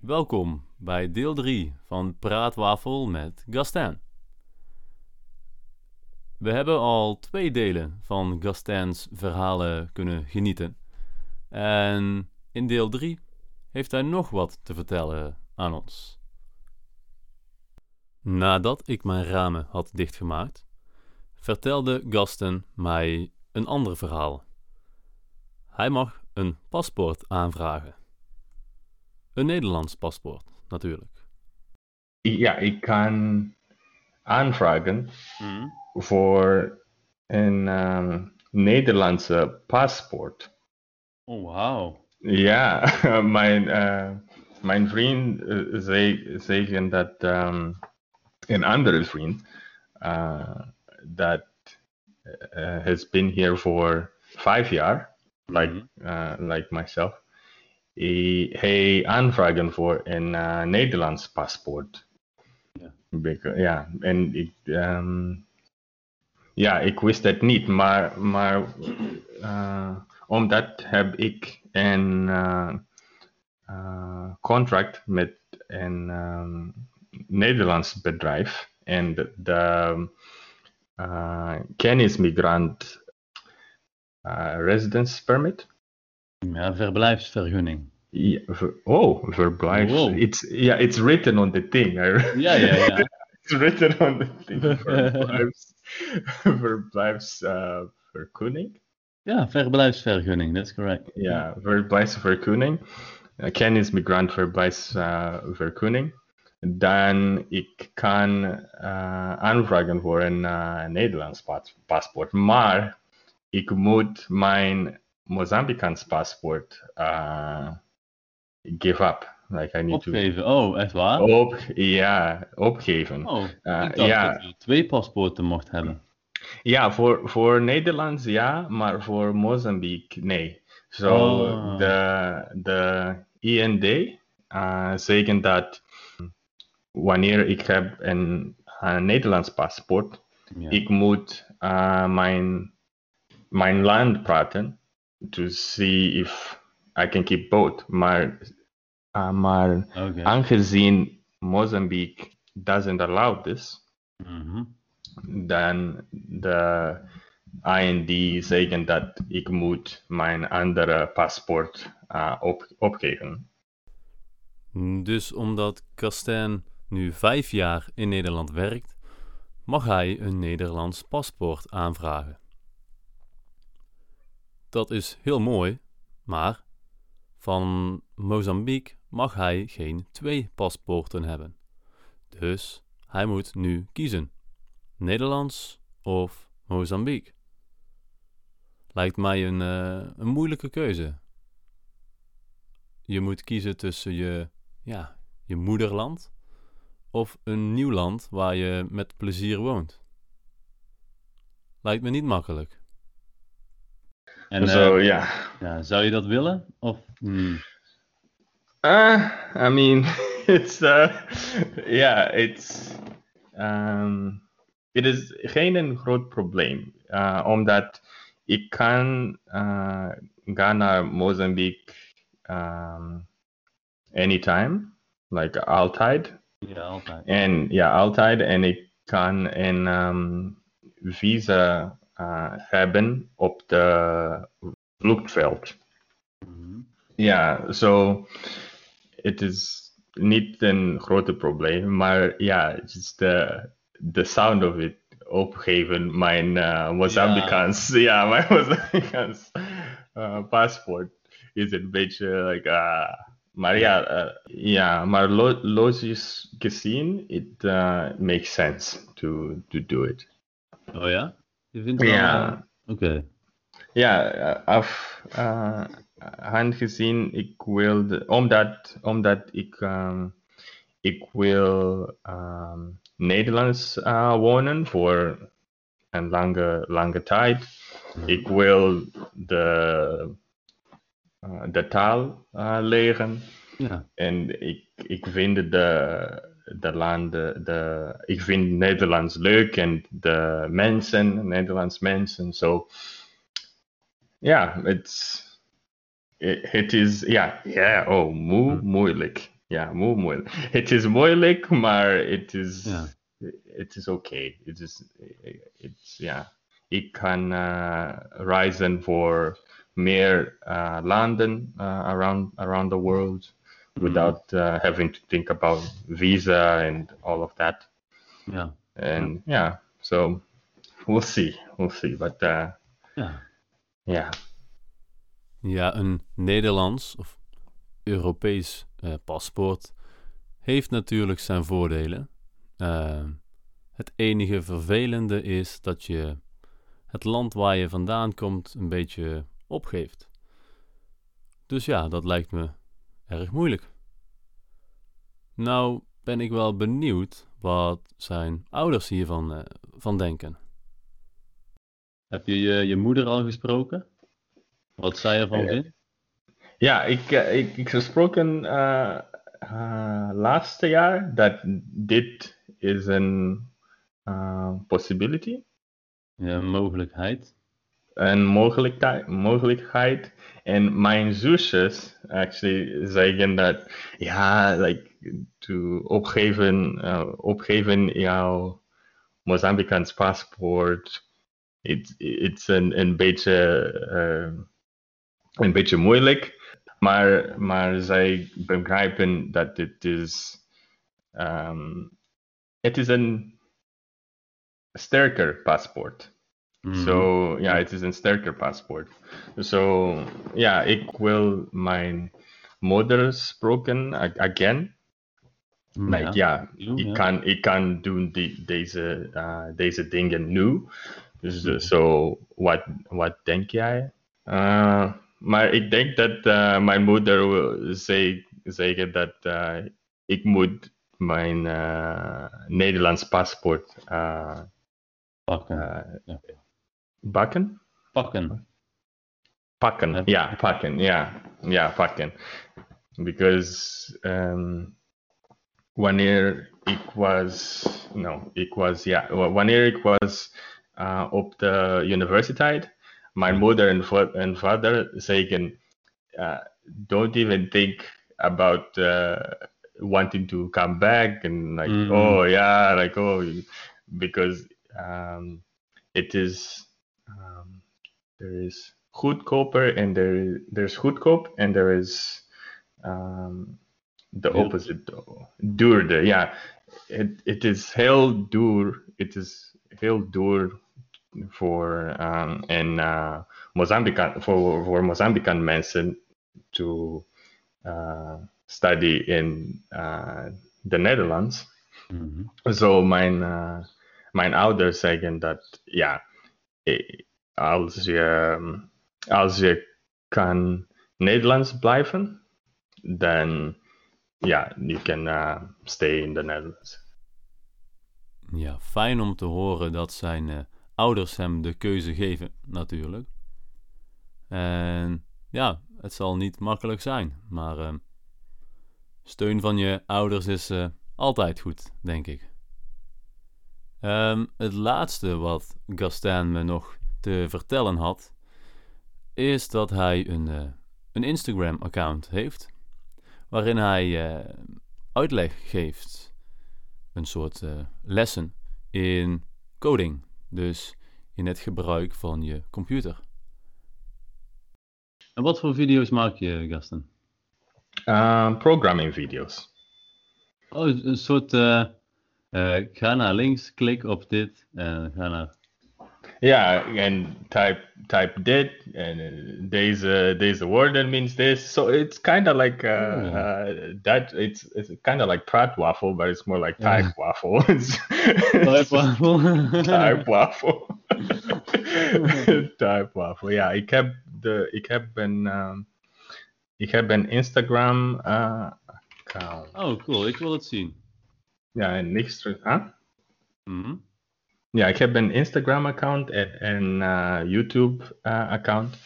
Welkom bij deel 3 van Praatwafel met Gastin. We hebben al twee delen van Gastins verhalen kunnen genieten. En in deel 3 heeft hij nog wat te vertellen aan ons. Nadat ik mijn ramen had dichtgemaakt, vertelde Gaston mij een ander verhaal. Hij mag een paspoort aanvragen. Een Nederlands paspoort, natuurlijk. Ja, ik kan aanvragen voor een ehm, Nederlandse paspoort. Oh, wauw. Ja, mijn, eh, mijn vriend uh, zei, zeggen dat ehm, andere vriend uh, dat uh, has been here for five jaar, like uh, like myself. Hij, hij aanvragen voor een uh, Nederlands paspoort. Ja. Beca- Ja, en ik, ehm, ja, ik wist het niet, maar, maar uh, omdat heb ik een uh, uh, contract met een um, Nederlands bedrijf en de, uh, kennismigrant uh, residence permit. Ja, verblijfsvergunning. Ja, ver- oh, verblijfs. Wow. It's yeah, it's written on the thing. Ja, ja, ja. it's written on the thing. Verblijfs, verblijfs uh, vergunning. Ja, verblijfsvergunning, that's correct. Ja, verblijfsvergunning. Uh, kennismigrant verblijfsvergunning. Dan ik kan uh, aanvragen voor een uh, Nederlands pas- paspoort. Maar ik moet mijn Mozambicaans paspoort uh, give up. Like I need Opgeven. Oh, echt waar? to op, ja, opgeven. Oh, ik dacht ja. dat je twee paspoorten mocht hebben. Ja, voor, voor Nederlands ja, maar voor Mozambique nee. Zo, Oh. de, de IND uh, zeggen dat wanneer ik heb een, een Nederlands paspoort, Ja. ik moet uh, mijn, mijn land praten to see if I can keep both. Maar, uh, maar aangezien Mozambique doesn't allow this, Mhm. dan de IND zeggen dat ik moet mijn andere paspoort uh, op, opgeven. Dus omdat Castain nu vijf jaar in Nederland werkt, mag hij een Nederlands paspoort aanvragen. Dat is heel mooi, maar van Mozambique mag hij geen twee paspoorten hebben. Dus hij moet nu kiezen: Nederlands of Mozambique. Lijkt mij een, eh, een moeilijke keuze. Je moet kiezen tussen je, ja, je moederland of een nieuw land waar je met plezier woont. Lijkt me niet makkelijk. En Zo eh, ja. ja, zou je dat willen? Of, hmm, Uh, I mean, it's uh, yeah, it's um, it is geen een groot probleem, uh, omdat ik kan gaan naar Mozambique um, anytime, like altijd. Ja, altijd. En ja, altijd. En ik kan een um, visa uh, hebben op de vluchtveld. Mhm. Ja, zo. het is niet een grote probleem, maar ja, het is de, de sound of it opgeven mijn uh, Mozambicaans, ja, mijn Mozambicaans uh, paspoort is een beetje like, ah, maar ja, uh, ja, maar lo logisch gezien, it uh, makes sense to, to do it. Oh ja? Je vindt wel... Ja. Oké. Ja, eh, af uh, aangezien ik wilde, omdat, omdat ik, um, ik wil um, Nederlands uh, wonen voor een lange, lange tijd. Ik wil de, uh, de taal uh, leren Ja. en ik, ik vind de, de landen, de, ik vind Nederlands leuk en de mensen, Nederlands mensen. Zo, ja, het, het is, ja, ja, oh, moe, Hm. moeilijk. Ja, moe, moeilijk. Het is moeilijk, maar het is, Ja. het is oké. Het is, it's, ja, ik kan eh, reizen voor meer uh, landen uh, around around the world without uh, having to think about visa and all of that. Ja. And yeah, so we'll see, we'll see. But uh, Ja. yeah, Ja, een Nederlands of Europees eh, paspoort heeft natuurlijk zijn voordelen. Het enige vervelende is dat je het land waar je vandaan komt een beetje opgeeft. Dus ja, dat lijkt me erg moeilijk. Nou ben ik wel benieuwd wat zijn ouders hiervan eh, van denken. Heb je, je je moeder al gesproken? Wat zij ervan Eh, vindt? ja, ik, uh, ik, ik gesproken uh, uh, laatste jaar dat dit is een uh, possibility, Ja, een mogelijkheid. Een mogelijkheid, mogelijkheid. En mijn zusjes actually zeggen dat ja, like to opgeven, uh, opgeven jouw Mozambicaans paspoort. Het it's een, een beetje, uh, een beetje moeilijk. Maar, maar zij begrijpen dat het is, um, het is een sterker paspoort. Mhm. So ja, het is een sterker paspoort. So ja, ik wil mijn moeder spreken ag- again. Like, ja, opnieuw, ik, ja. kan, ik kan doen die, deze, uh, deze dingen nu. Dus uh, so, wat, wat denk jij? Uh, maar ik denk dat uh, mijn moeder wil zeg- zeggen dat uh, ik moet mijn uh, Nederlands paspoort uh, pakken. uh, Ja. bakken. pakken. Pakken, Ja. ja, pakken, ja, ja, pakken. Because um, wanneer ik was, no, ik was, ja, wa- wanneer ik was uh, op de universiteit, mijn moeder en, va- en vader zeggen, uh, don't even think about uh, wanting to come back and like, Mm. oh yeah, like oh, because um, it is um, there is goedkoper and there there's goedkoop and there is um, the Duur. opposite duurder ja het, het is heel duur het is heel duur voor um, en uh, Mozambican voor voor Mozambican mensen to uh, study in uh, the Netherlands Mhm. zo mijn, eh, mijn ouders zeggen dat ja, eh, als je, als je kan Nederlands blijven, dan ja, you can uh, stay in the Netherlands. Ja, fijn om te horen dat zijn eh, ouders hem de keuze geven, natuurlijk. En ja, het zal niet makkelijk zijn, maar eh, steun van je ouders is eh, altijd goed, denk ik. Ehm, het laatste wat Gaston me nog te vertellen had, is dat hij een, eh, een Instagram-account heeft, waarin hij eh, uitleg geeft, een soort eh, lessen in coding, dus in het gebruik van je computer. En wat voor video's maak je, Gaston? Uh, programming video's. Oh, een soort. Ga naar links, klik op dit en ga naar. Ja, en type type dit en uh, deze deze woorden means this. So it's kind of like uh, Oh. uh, that. It's it's kind of like praat waffle, but it's more like type waffle. Type type waffle. type waffle. Yeah, ik heb de ik heb een um, ik heb een Instagram uh, account. Oh, cool, ik wil het zien. Ja, en niks terug. Huh? Mhm. Ja, ik heb een Instagram account en een uh, YouTube uh, account.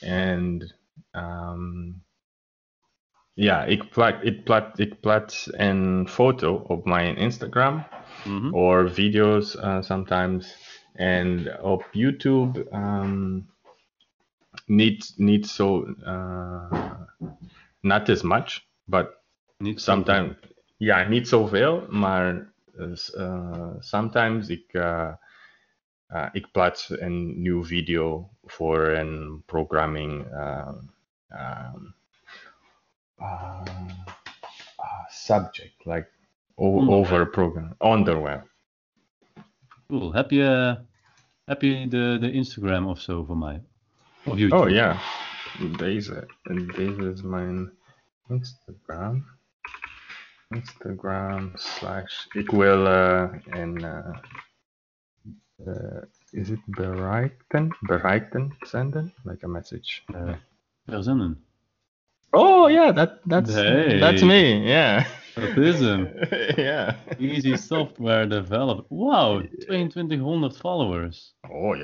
En um, ja, ik, plak, ik, plak, ik plaats een foto op mijn Instagram Mhm. or videos uh, sometimes. And op YouTube, um, niet, niet zo, uh, not as much, but Niet sometimes, ja, niet zoveel, maar uh, sometimes ik, uh, uh, ik plaats een nieuw video voor een programming uh, um, uh, uh, subject, like Onderwerp. over program, onderwerp. Cool. Heb je, heb je de, de Instagram of zo van mij? Of YouTube? Oh ja, deze. En deze is mijn Instagram. Instagram slash. Ik wil uh. Uh, uh, is it bereiken? Bereiken senden? Like a message. Verzenden. Oh yeah, that that's Hey. that's me. Yeah. Dat yeah. Easy Software Developer. Wow, 2200 followers. Oh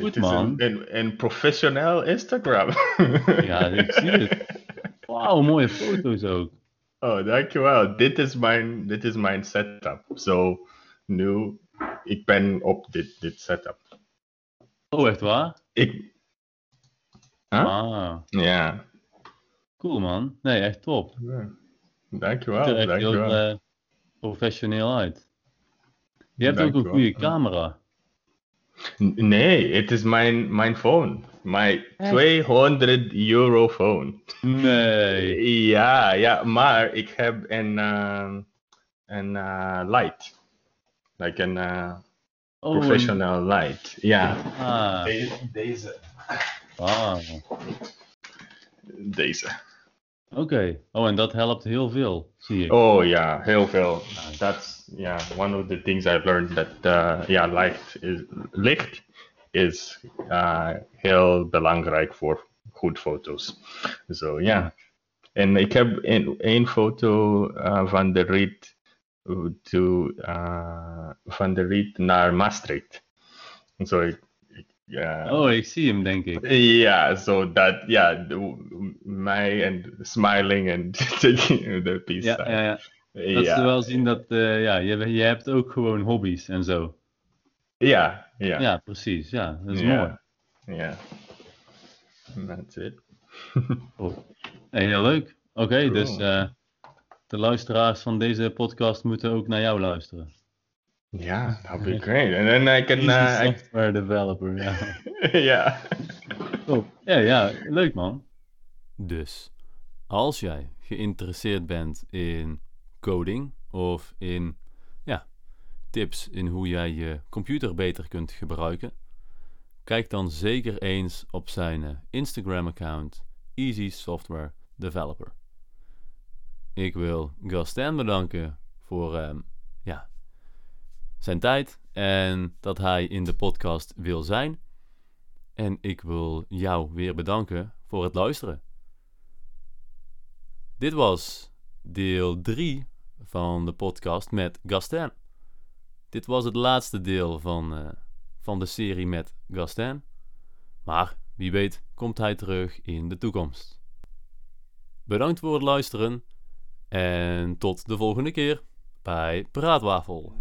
Goed, dit is man. een professioneel Instagram. Ja, ik zie het. Wauw, mooie foto's ook. Oh, dankjewel. Dit is mijn, dit is mijn setup. Zo, nu, ik ben op dit, dit setup. Oh, echt waar? Ik, Huh? Ah, ja. cool man. Nee, echt top. Ja. Dankjewel, er echt heel dankjewel. eh, professioneel uit. Je hebt ook een Dankjewel. goede camera. Nee, het is mijn, mijn phone. Mijn 200 euro phone. Nee. Ja, ja, maar ik heb een, ehm, een eh, light. Like een eh, Oh, een- professional light. Ja. Ah, Deze. Deze. ah. Deze. Oké. Oh, en dat helpt heel veel, zie ik. Oh ja, heel veel. That's yeah, one of the things I've learned that uh, yeah, light is licht is uh, heel belangrijk voor goed foto's. Zo ja. En ik heb een, foto uh, van de rit uh, to, uh, van de rit naar Maastricht. Zo ik ja. Oh, ik zie hem, denk ik. Yeah, so that yeah, the, my and smiling and taking the peace Ja, sign. ja, ja. Dat ze wel zien dat, eh, ja, je, je hebt ook gewoon hobby's en zo. Yeah, yeah, Ja, precies. Ja, dat is yeah, mooi. yeah. That's it. Hey, heel leuk. Oké, Cool. dus eh, de luisteraars van deze podcast moeten ook naar jou luisteren. Yeah, that'd be great. And then I can, Easy uh, I, software developer, ja. Top. Ja, ja, leuk man. Dus, als jij geïnteresseerd bent in coding of in ja, tips in hoe jij je computer beter kunt gebruiken, kijk dan zeker eens op zijn eh, Instagram-account Easy Software Developer. Ik wil Gaston bedanken voor ehm, ja, zijn tijd en dat hij in de podcast wil zijn. En ik wil jou weer bedanken voor het luisteren. Dit was deel 3 van de podcast met Gaston. Dit was het laatste deel van, eh, van de serie met Gaston. Maar wie weet komt hij terug in de toekomst. Bedankt voor het luisteren en tot de volgende keer bij Praatwafel.